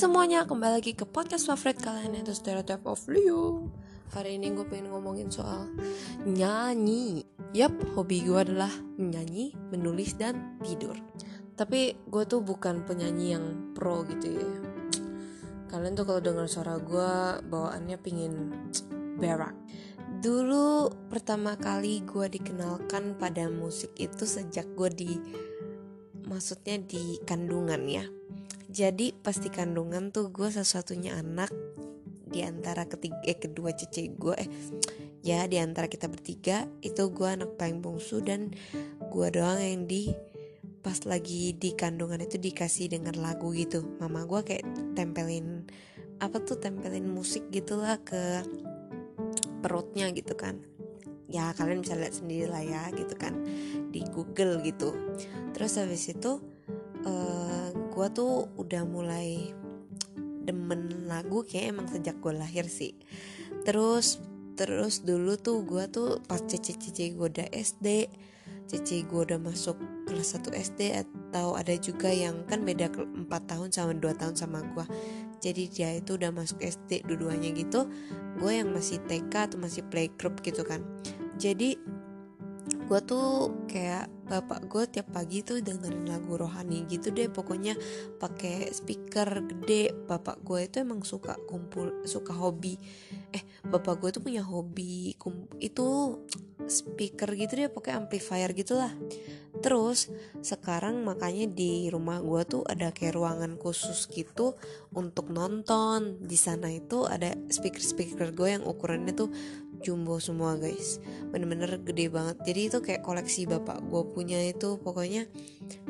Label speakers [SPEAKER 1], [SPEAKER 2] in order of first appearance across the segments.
[SPEAKER 1] semuanya, kembali lagi ke podcast favorit kalian yaitu Stereotype of Leo. Hari ini gue pengen ngomongin soal nyanyi. Yap, hobi gue adalah menyanyi, menulis, dan tidur. Tapi gue tuh bukan penyanyi yang pro gitu ya. Kalian tuh kalau dengar suara gue bawaannya pingin berak. Dulu pertama kali gue dikenalkan pada musik itu sejak gue di Maksudnya di kandungan ya jadi pas di kandungan tuh gue satu-satunya anak di antara ketiga eh, kedua cece gue eh ya di antara kita bertiga itu gue anak paling bungsu dan gue doang yang di pas lagi di kandungan itu dikasih dengan lagu gitu. Mama gue kayak tempelin apa tuh tempelin musik gitulah ke perutnya gitu kan. Ya kalian bisa lihat sendiri lah ya gitu kan di Google gitu. Terus habis itu uh, gue tuh udah mulai demen lagu kayak emang sejak gue lahir sih. Terus terus dulu tuh gue tuh pas cici-cici gue udah SD cici gue udah masuk kelas 1 SD atau ada juga yang kan beda 4 tahun sama 2 tahun sama gue jadi dia itu udah masuk SD dua-duanya gitu gue yang masih TK atau masih playgroup gitu kan. Jadi gue tuh kayak bapak gue tiap pagi tuh dengerin lagu rohani gitu deh. Pokoknya pakai speaker gede. Bapak gue itu emang suka kumpul suka hobi. Eh bapak gue tuh punya hobi itu speaker gitu deh pakai amplifier gitulah. Terus sekarang makanya di rumah gue tuh ada kayak ruangan khusus gitu untuk nonton. Di sana itu ada speaker speaker gue yang ukurannya tuh jumbo semua guys. Bener-bener gede banget. Jadi itu kayak koleksi bapak gue punya itu pokoknya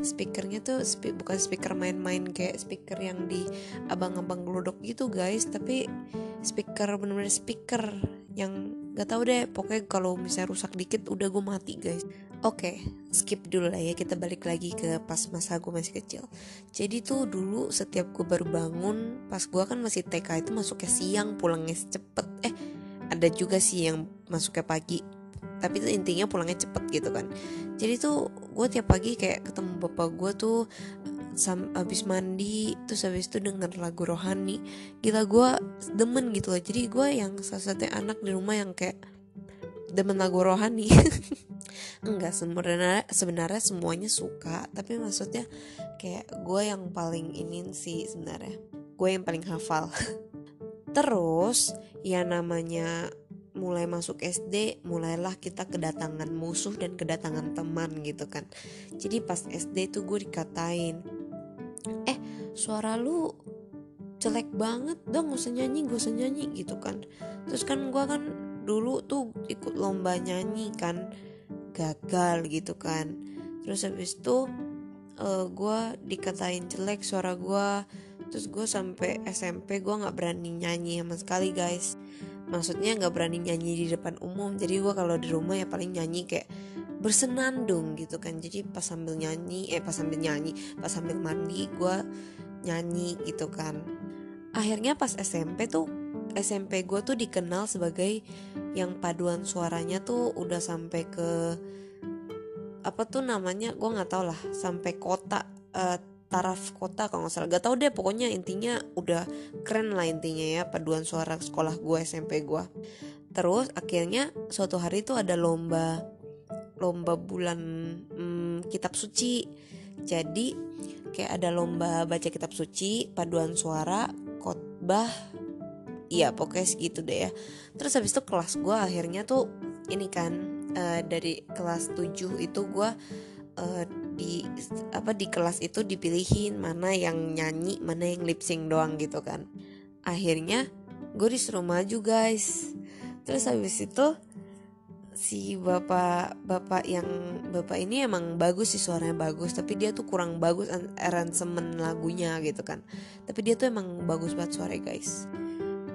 [SPEAKER 1] speakernya tuh spe bukan speaker main-main kayak speaker yang di abang-abang gelodok gitu guys. Tapi speaker bener-bener speaker yang gak tau deh. Pokoknya kalau misalnya rusak dikit udah gue mati guys. Oke, okay, skip dulu lah ya. Kita balik lagi ke pas masa gue masih kecil. Jadi tuh dulu setiap gue baru bangun, pas gue kan masih TK itu masuknya siang, pulangnya cepet. Eh, ada juga sih yang masuknya pagi tapi itu intinya pulangnya cepet gitu kan. Jadi tuh gue tiap pagi kayak ketemu bapak gue tuh sam abis mandi terus habis itu denger lagu rohani. Gila gue demen gitu loh. Jadi gue yang salah satu anak di rumah yang kayak demen lagu rohani. Enggak sebenarnya sebenarnya semuanya suka tapi maksudnya kayak gue yang paling ingin sih sebenarnya. Gue yang paling hafal Terus ya namanya mulai masuk SD mulailah kita kedatangan musuh dan kedatangan teman gitu kan. Jadi pas SD tuh gue dikatain eh suara lu jelek banget dong gak usah nyanyi gak usah nyanyi gitu kan. Terus kan gue kan dulu tuh ikut lomba nyanyi kan gagal gitu kan. Terus habis itu uh, gue dikatain jelek suara gue terus gue sampai SMP gue nggak berani nyanyi sama sekali guys. Maksudnya nggak berani nyanyi di depan umum. Jadi gue kalau di rumah ya paling nyanyi kayak bersenandung gitu kan. Jadi pas sambil nyanyi eh pas sambil nyanyi pas sambil mandi gue nyanyi gitu kan. Akhirnya pas SMP tuh SMP gue tuh dikenal sebagai yang paduan suaranya tuh udah sampai ke apa tuh namanya? Gue nggak tau lah sampai kota uh, taraf kota kalau nggak salah. Gak tau deh pokoknya intinya udah keren lah intinya ya paduan suara sekolah gue SMP gue terus akhirnya suatu hari itu ada lomba lomba bulan hmm, kitab suci. Jadi kayak ada lomba baca kitab suci paduan suara khotbah iya pokoknya segitu deh ya. Terus habis itu kelas gue akhirnya tuh ini kan uh, dari kelas 7 itu gue uh, di apa di kelas itu dipilihin mana yang nyanyi mana yang lip sync doang gitu kan. Akhirnya gue disuruh maju guys. Terus habis itu si bapak bapak yang bapak ini emang bagus sih suaranya bagus. Tapi dia tuh kurang bagus aransemen lagunya gitu kan. Tapi dia tuh emang bagus banget suaranya guys.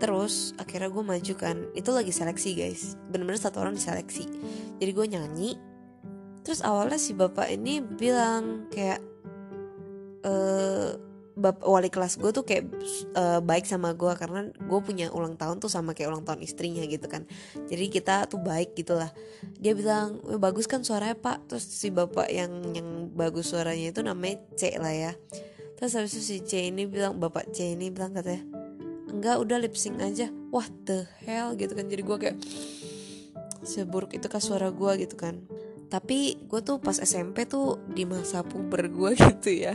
[SPEAKER 1] Terus akhirnya gue maju kan. Itu lagi seleksi guys. Bener-bener satu orang diseleksi. Jadi gue nyanyi terus awalnya si bapak ini bilang kayak eh wali kelas gue tuh kayak uh, baik sama gue karena gue punya ulang tahun tuh sama kayak ulang tahun istrinya gitu kan. Jadi kita tuh baik gitulah dia bilang bagus kan suaranya pak. Terus si bapak yang yang bagus suaranya itu namanya C lah ya. Terus habis itu si C ini bilang bapak C ini bilang katanya enggak udah lip sync aja. Wah the hell gitu kan. Jadi gue kayak seburuk itu kah suara gue gitu kan tapi gue tuh pas SMP tuh di masa puber gue gitu ya.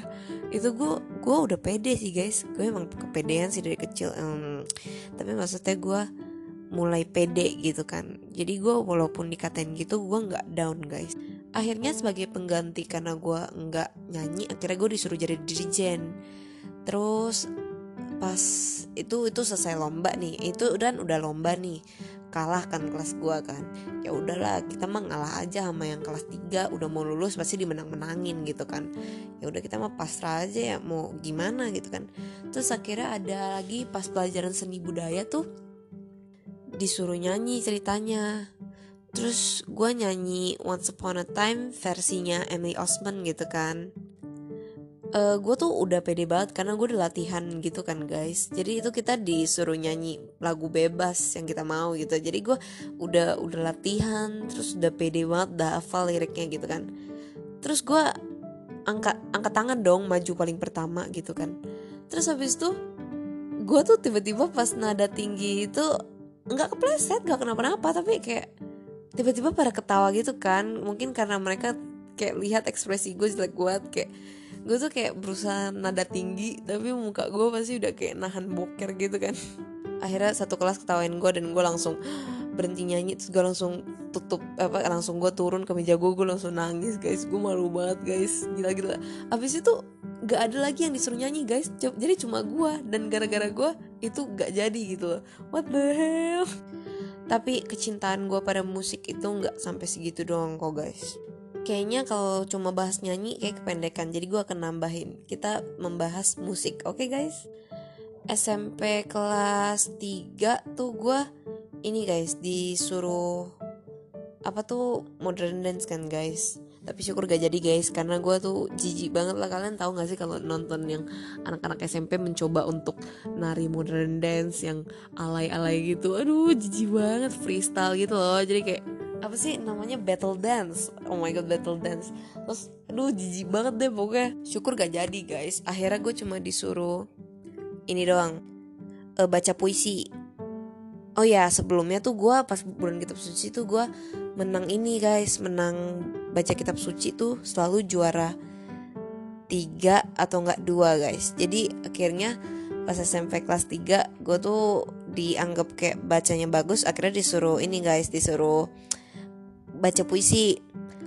[SPEAKER 1] Itu gue gue udah pede sih guys. Gue emang kepedean sih dari kecil um, tapi maksudnya gue mulai pede gitu kan. Jadi gue walaupun dikatain gitu gue nggak down guys. Akhirnya sebagai pengganti karena gue nggak nyanyi akhirnya gue disuruh jadi dirijen. Terus pas itu itu selesai lomba nih. Itu dan udah lomba nih kalah kan kelas gua kan. Ya udahlah kita mah ngalah aja sama yang kelas 3 udah mau lulus pasti dimenang-menangin gitu kan. Ya udah kita mah pasrah aja ya mau gimana gitu kan. Terus akhirnya ada lagi pas pelajaran seni budaya tuh disuruh nyanyi ceritanya. Terus gue nyanyi Once Upon a Time versinya Emily Osment gitu kan uh, eh, gue tuh udah pede banget karena gue udah latihan gitu kan guys. Jadi itu kita disuruh nyanyi lagu bebas yang kita mau gitu. Jadi gue udah udah latihan terus udah pede banget udah hafal liriknya gitu kan. Terus gue angkat angkat tangan dong maju paling pertama gitu kan. Terus habis itu gue tuh tiba-tiba pas nada tinggi itu nggak kepleset nggak kenapa-napa tapi kayak tiba-tiba pada ketawa gitu kan. Mungkin karena mereka kayak lihat ekspresi gue jelek banget kayak gue tuh kayak berusaha nada tinggi tapi muka gue pasti udah kayak nahan boker gitu kan. Akhirnya satu kelas ketawain gue dan gue langsung berhenti nyanyi terus gue langsung tutup apa langsung gue turun ke meja gue gue langsung nangis guys. Gue malu banget guys. Gila gila. Abis itu gak ada lagi yang disuruh nyanyi guys. Jadi cuma gue dan gara-gara gue itu gak jadi gitu loh. What the hell? Tapi kecintaan gue pada musik itu nggak sampai segitu doang kok guys kayaknya kalau cuma bahas nyanyi kayak kependekan. Jadi gue akan nambahin. Kita membahas musik. Oke okay, guys SMP kelas 3 tuh gue ini guys disuruh apa tuh modern dance kan guys. Tapi syukur gak jadi guys karena gue tuh jijik banget lah. Kalian tahu gak sih kalau nonton yang anak-anak SMP mencoba untuk nari modern dance yang alay-alay gitu? Aduh jijik banget freestyle gitu loh. Jadi kayak apa sih namanya? Battle dance. Oh my god battle dance. Terus aduh jijik banget deh pokoknya. Syukur gak jadi guys. Akhirnya gue cuma disuruh ini doang. Uh, baca puisi. Oh ya sebelumnya tuh gue pas bulan kitab suci tuh gue menang ini guys. Menang baca kitab suci tuh selalu juara tiga atau enggak dua guys. Jadi akhirnya pas SMP kelas 3 gue tuh dianggap kayak bacanya bagus. Akhirnya disuruh ini guys disuruh baca puisi.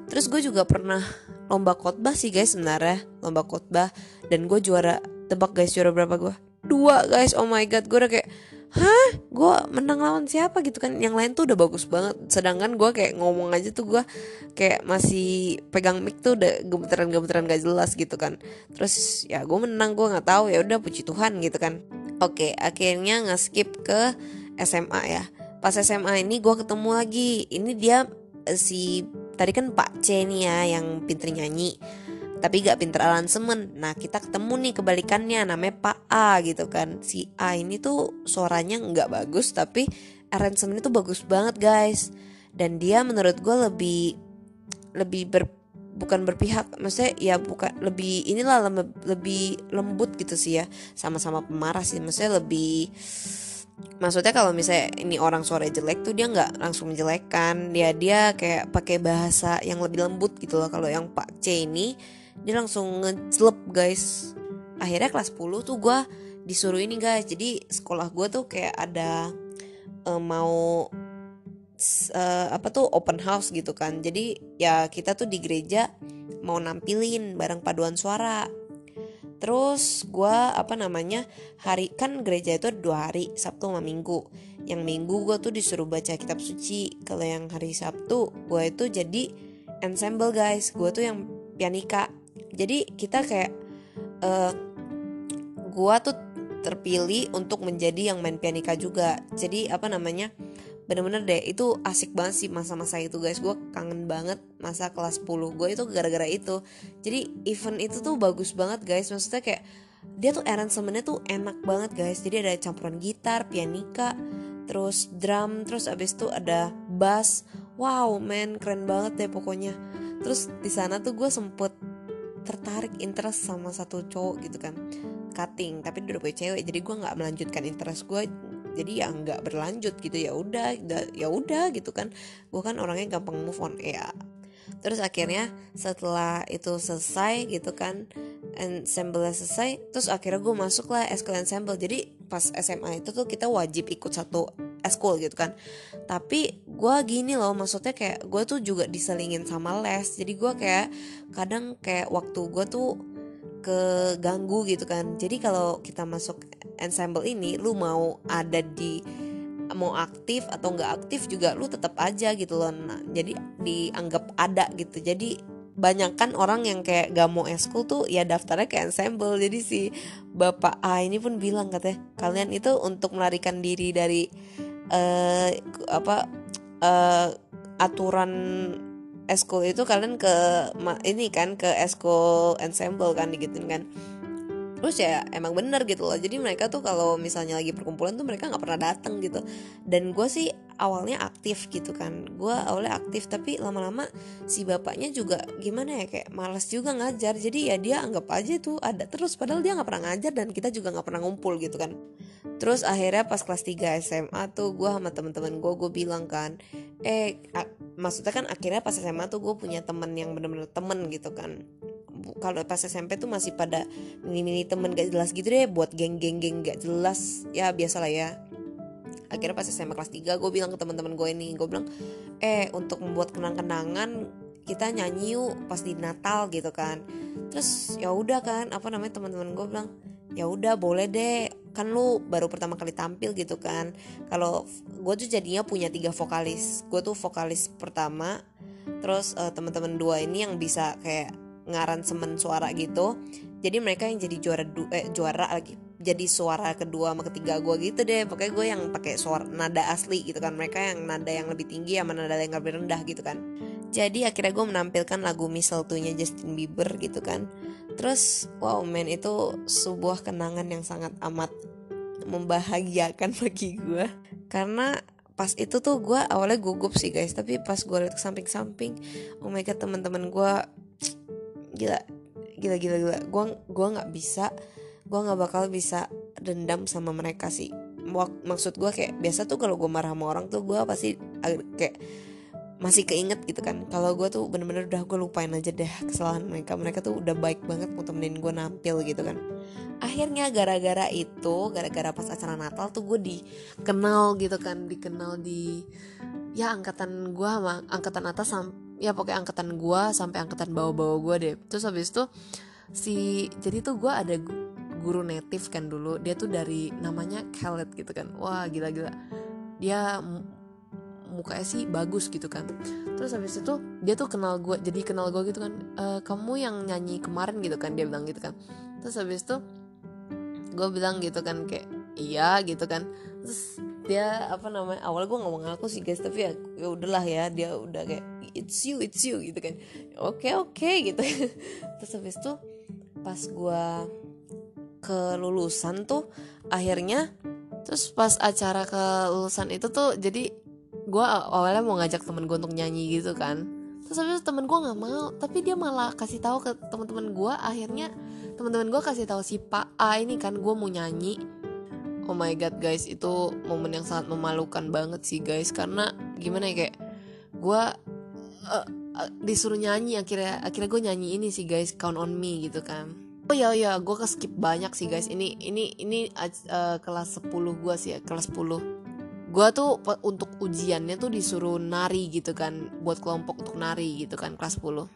[SPEAKER 1] Terus gue juga pernah lomba khotbah sih guys sebenarnya. Lomba khotbah. Dan gue juara. Tebak guys juara berapa gue? Dua guys. Oh my god. Gue udah kayak hah? Gue menang lawan siapa? Gitu kan. Yang lain tuh udah bagus banget. Sedangkan gue kayak ngomong aja tuh gue kayak masih pegang mic tuh udah gemeteran gemeteran gak jelas gitu kan. Terus ya gue menang. Gue nggak tahu. Ya udah puji Tuhan gitu kan. Oke akhirnya nge-skip ke SMA ya. Pas SMA ini gue ketemu lagi. Ini dia si tadi kan Pak C nih ya yang pinter nyanyi. Tapi gak pinter aransemen nah kita ketemu nih kebalikannya namanya Pak A gitu kan. Si A ini tuh suaranya nggak bagus tapi aransemen itu bagus banget guys. Dan dia menurut gue lebih lebih ber bukan berpihak maksudnya ya bukan lebih inilah lebih lembut gitu sih ya. Sama-sama pemarah sih maksudnya lebih maksudnya kalau misalnya ini orang suara jelek tuh dia nggak langsung menjelekkan dia dia kayak pakai bahasa yang lebih lembut gitu loh. Kalau yang Pak C ini dia langsung ngejelep guys. Akhirnya kelas 10 tuh gue disuruh ini guys. Jadi sekolah gue tuh kayak ada uh, mau uh, apa tuh open house gitu kan. Jadi ya kita tuh di gereja mau nampilin bareng paduan suara Terus gue apa namanya hari kan gereja itu dua hari Sabtu sama Minggu. Yang Minggu gue tuh disuruh baca kitab suci. Kalau yang hari Sabtu gue itu jadi ensemble guys. Gue tuh yang pianika. Jadi kita kayak uh, eh, gue tuh terpilih untuk menjadi yang main pianika juga. Jadi apa namanya? Bener-bener deh itu asik banget sih masa-masa itu guys. Gue kangen banget masa kelas 10 gue itu gara-gara itu. Jadi event itu tuh bagus banget guys. Maksudnya kayak dia tuh aransemennya tuh enak banget guys. Jadi ada campuran gitar pianika terus drum terus abis itu ada bass. Wow man keren banget deh pokoknya. Terus di sana tuh gue sempet tertarik interest sama satu cowok gitu kan. Cutting tapi dia udah punya cewek jadi gue nggak melanjutkan interest gue jadi ya nggak berlanjut gitu ya udah ya udah gitu kan. Gue kan orangnya gampang move on ya. Terus akhirnya setelah itu selesai gitu kan ensemble selesai terus akhirnya gue masuk lah eskul ensemble. Jadi pas SMA itu tuh kita wajib ikut satu eskul gitu kan. Tapi gue gini loh maksudnya kayak gue tuh juga diselingin sama les. Jadi gue kayak kadang kayak waktu gue tuh keganggu gitu kan. Jadi kalau kita masuk ensemble ini lu mau ada di mau aktif atau nggak aktif juga lu tetap aja gitu loh. Nah, jadi dianggap ada gitu. Jadi banyak kan orang yang kayak gak mau eskul tuh ya daftarnya ke ensemble. Jadi si bapak A ini pun bilang katanya kalian itu untuk melarikan diri dari uh, apa uh, aturan eskul itu kalian ke ini kan ke eskul ensemble kan gitu kan. Terus ya emang bener gitu loh. Jadi mereka tuh kalau misalnya lagi perkumpulan tuh mereka nggak pernah datang gitu. Dan gue sih awalnya aktif gitu kan. Gue awalnya aktif tapi lama-lama si bapaknya juga gimana ya kayak malas juga ngajar. Jadi ya dia anggap aja tuh ada terus padahal dia nggak pernah ngajar dan kita juga nggak pernah ngumpul gitu kan. Terus akhirnya pas kelas 3 SMA tuh gue sama teman-teman gue gue bilang kan eh maksudnya kan akhirnya pas SMA tuh gue punya temen yang bener-bener temen gitu kan. Kalau pas SMP tuh masih pada mini-mini temen gak jelas gitu deh buat geng-geng-geng gak jelas. Ya biasalah ya. Akhirnya pas SMA kelas 3 gue bilang ke teman-teman gue ini gue bilang eh untuk membuat kenang-kenangan kita nyanyi yuk pas di Natal gitu kan. Terus ya udah kan apa namanya teman-teman gue bilang ya udah boleh deh. Kan lu baru pertama kali tampil gitu kan. Kalau gue tuh jadinya punya tiga vokalis. Gue tuh vokalis pertama terus uh, teman-teman dua ini yang bisa kayak ngaransemen suara gitu. Jadi mereka yang jadi juara du eh, juara lagi jadi suara kedua sama ketiga gue gitu deh. Pokoknya gue yang pakai suara nada asli gitu kan. Mereka yang nada yang lebih tinggi sama nada yang lebih rendah gitu kan. Jadi akhirnya gue menampilkan lagu Mistletoe-nya Justin Bieber gitu kan. Terus wow man itu sebuah kenangan yang sangat amat membahagiakan bagi gue karena pas itu tuh gue awalnya gugup sih guys. Tapi pas gue liat ke samping-samping oh my god teman-teman gue gila gila gila gila. Gue gua nggak bisa gue nggak bakal bisa dendam sama mereka sih. Maksud gue kayak biasa tuh kalau gue marah sama orang tuh gue pasti kayak masih keinget gitu kan. Kalau gue tuh bener-bener udah gue lupain aja deh kesalahan mereka. Mereka tuh udah baik banget mau temenin gue nampil gitu kan. Akhirnya gara-gara itu gara-gara pas acara Natal tuh gue dikenal gitu kan dikenal di ya angkatan gue sama angkatan atas ya pokoknya angkatan gue sampai angkatan bawah-bawah gue deh. Terus habis itu si jadi tuh gue ada guru native kan dulu dia tuh dari namanya Khaled gitu kan. Wah gila-gila. Dia mukanya sih bagus gitu kan. Terus habis itu dia tuh kenal gue jadi kenal gue gitu kan. E, kamu yang nyanyi kemarin gitu kan dia bilang gitu kan. Terus habis itu gue bilang gitu kan kayak iya gitu kan. Terus dia apa namanya awal gue ngomong aku sih guys tapi ya, ya udahlah ya dia udah kayak it's you it's you gitu kan. Oke okay, oke okay, gitu. Terus habis itu pas gue kelulusan tuh akhirnya terus pas acara kelulusan itu tuh jadi gue awalnya mau ngajak temen gue untuk nyanyi gitu kan. Terus habis itu temen gue nggak mau tapi dia malah kasih tahu ke teman-teman gue akhirnya teman-teman gue kasih tahu si Pak A ini kan gue mau nyanyi. Oh my god guys itu momen yang sangat memalukan banget sih guys karena gimana ya kayak gue uh, uh, disuruh nyanyi akhirnya akhirnya gue nyanyi ini sih guys count on me gitu kan oh ya ya gue ke skip banyak sih guys. Ini ini ini uh, kelas 10 gue sih ya kelas 10 gue tuh untuk ujiannya tuh disuruh nari gitu kan buat kelompok untuk nari gitu kan kelas 10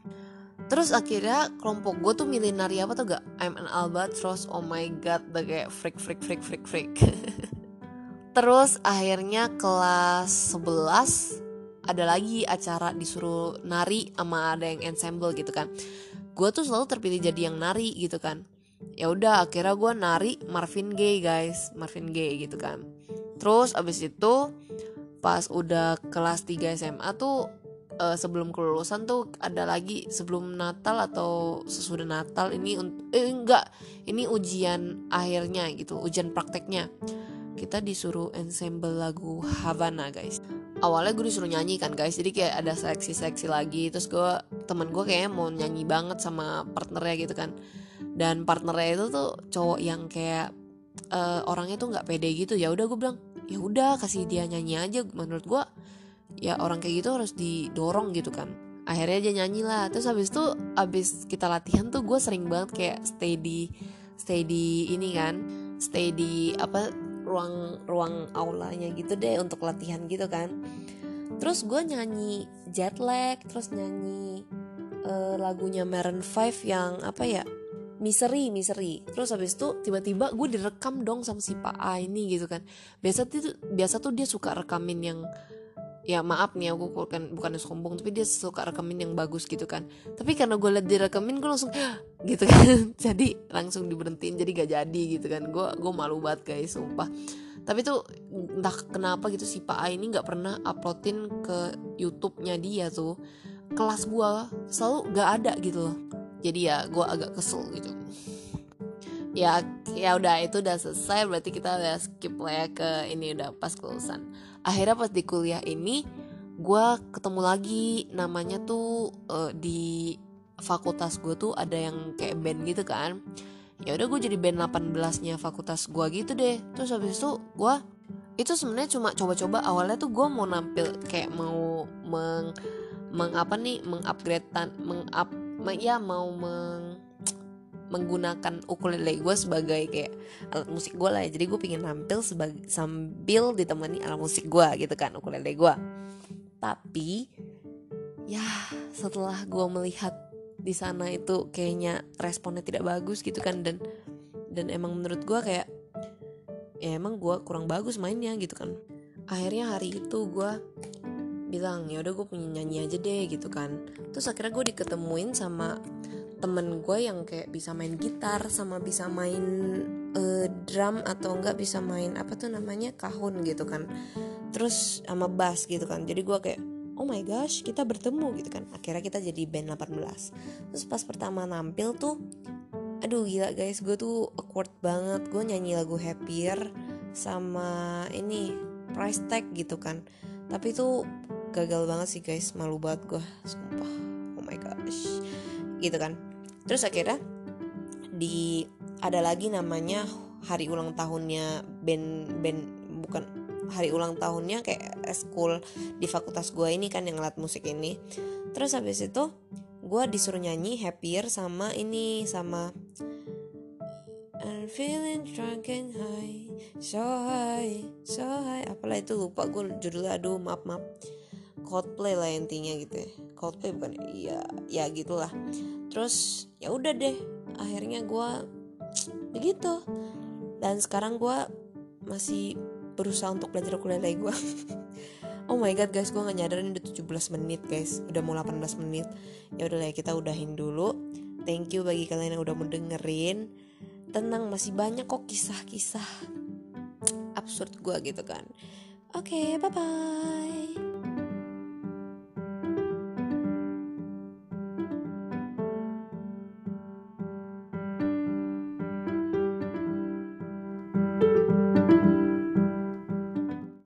[SPEAKER 1] terus akhirnya kelompok gue tuh milih nari apa tuh gak? I'm an albatross oh my god udah kayak freak freak freak freak freak. Terus akhirnya kelas 11 ada lagi acara disuruh nari sama ada yang ensemble gitu kan gue tuh selalu terpilih jadi yang nari gitu kan. Ya udah akhirnya gue nari Marvin Gaye guys. Marvin Gaye gitu kan. Terus abis itu pas udah kelas 3 SMA tuh uh, sebelum kelulusan tuh ada lagi sebelum Natal atau sesudah Natal ini eh enggak. Ini ujian akhirnya gitu ujian prakteknya. Kita disuruh ensemble lagu Havana guys awalnya gue disuruh nyanyi kan guys. Jadi kayak ada seleksi-seleksi lagi. Terus gue temen gue kayaknya mau nyanyi banget sama partnernya gitu kan. Dan partnernya itu tuh cowok yang kayak uh, orangnya tuh nggak pede gitu. Ya udah gue bilang ya udah kasih dia nyanyi aja. Menurut gue ya orang kayak gitu harus didorong gitu kan. Akhirnya dia nyanyi lah. Terus habis itu habis kita latihan tuh gue sering banget kayak stay di ini kan. Stay di apa ruang ruang aulanya gitu deh untuk latihan gitu kan. Terus gue nyanyi jet lag terus nyanyi uh, lagunya Maroon 5 yang apa ya misery misery. Terus habis itu tiba-tiba gue direkam dong sama si Pak A ini gitu kan. Biasa tuh biasa tuh dia suka rekamin yang ya maaf nih aku bukan bukan sombong tapi dia suka rekamin yang bagus gitu kan. Tapi karena gue liat direkamin gue langsung gitu kan. Jadi langsung diberhentiin jadi gak jadi gitu kan. Gue gue malu banget guys sumpah. Tapi tuh entah kenapa gitu si Pak A ini nggak pernah uploadin ke YouTube-nya dia tuh. Kelas gue selalu gak ada gitu loh. Jadi ya gue agak kesel gitu. Ya ya udah itu udah selesai. Berarti kita udah skip lah ya ke ini udah pas kelulusan akhirnya pas di kuliah ini gue ketemu lagi. Namanya tuh uh, di fakultas gue tuh ada yang kayak band gitu kan. Ya udah gue jadi band 18 nya fakultas gue gitu deh. Terus habis itu gue itu sebenarnya cuma coba-coba. Awalnya tuh gue mau nampil kayak mau meng meng apa nih? Mengupgradean mengup ya mau meng menggunakan ukulele gue sebagai kayak alat musik gue lah ya. Jadi gue pingin tampil sebagai sambil ditemani alat musik gue gitu kan ukulele gue tapi ya setelah gue melihat di sana itu kayaknya responnya tidak bagus gitu kan dan dan emang menurut gue kayak ya emang gue kurang bagus mainnya gitu kan. Akhirnya hari itu gue bilang ya udah gue punya nyanyi aja deh gitu kan. Terus akhirnya gue diketemuin sama temen gue yang kayak bisa main gitar sama bisa main uh, drum atau enggak bisa main apa tuh namanya kahun gitu kan. Terus sama bass gitu kan. Jadi gue kayak oh my gosh kita bertemu gitu kan. Akhirnya kita jadi band 18 terus pas pertama nampil tuh aduh gila guys gue tuh awkward banget. Gue nyanyi lagu happier sama ini price tag gitu kan. Tapi tuh gagal banget sih guys malu banget gue sumpah. Oh my gosh gitu kan terus akhirnya di ada lagi namanya hari ulang tahunnya band band bukan hari ulang tahunnya kayak school di fakultas gue ini kan yang alat musik ini. Terus habis itu gue disuruh nyanyi happier sama ini sama I'm feeling drunk and high So high, so high. Apalah itu lupa gue judulnya Aduh maaf maaf. Coldplay lah intinya gitu ya. Coldplay bukan Iya ya gitulah terus ya udah deh akhirnya gue begitu. Dan sekarang gue masih berusaha untuk belajar ukulele gue oh my god guys gue gak nyadarin udah 17 menit guys. Udah mau 18 menit. Ya udah ya kita udahin dulu. Thank you bagi kalian yang udah mau dengerin. Tenang masih banyak kok kisah-kisah absurd gue gitu kan. Oke okay, bye bye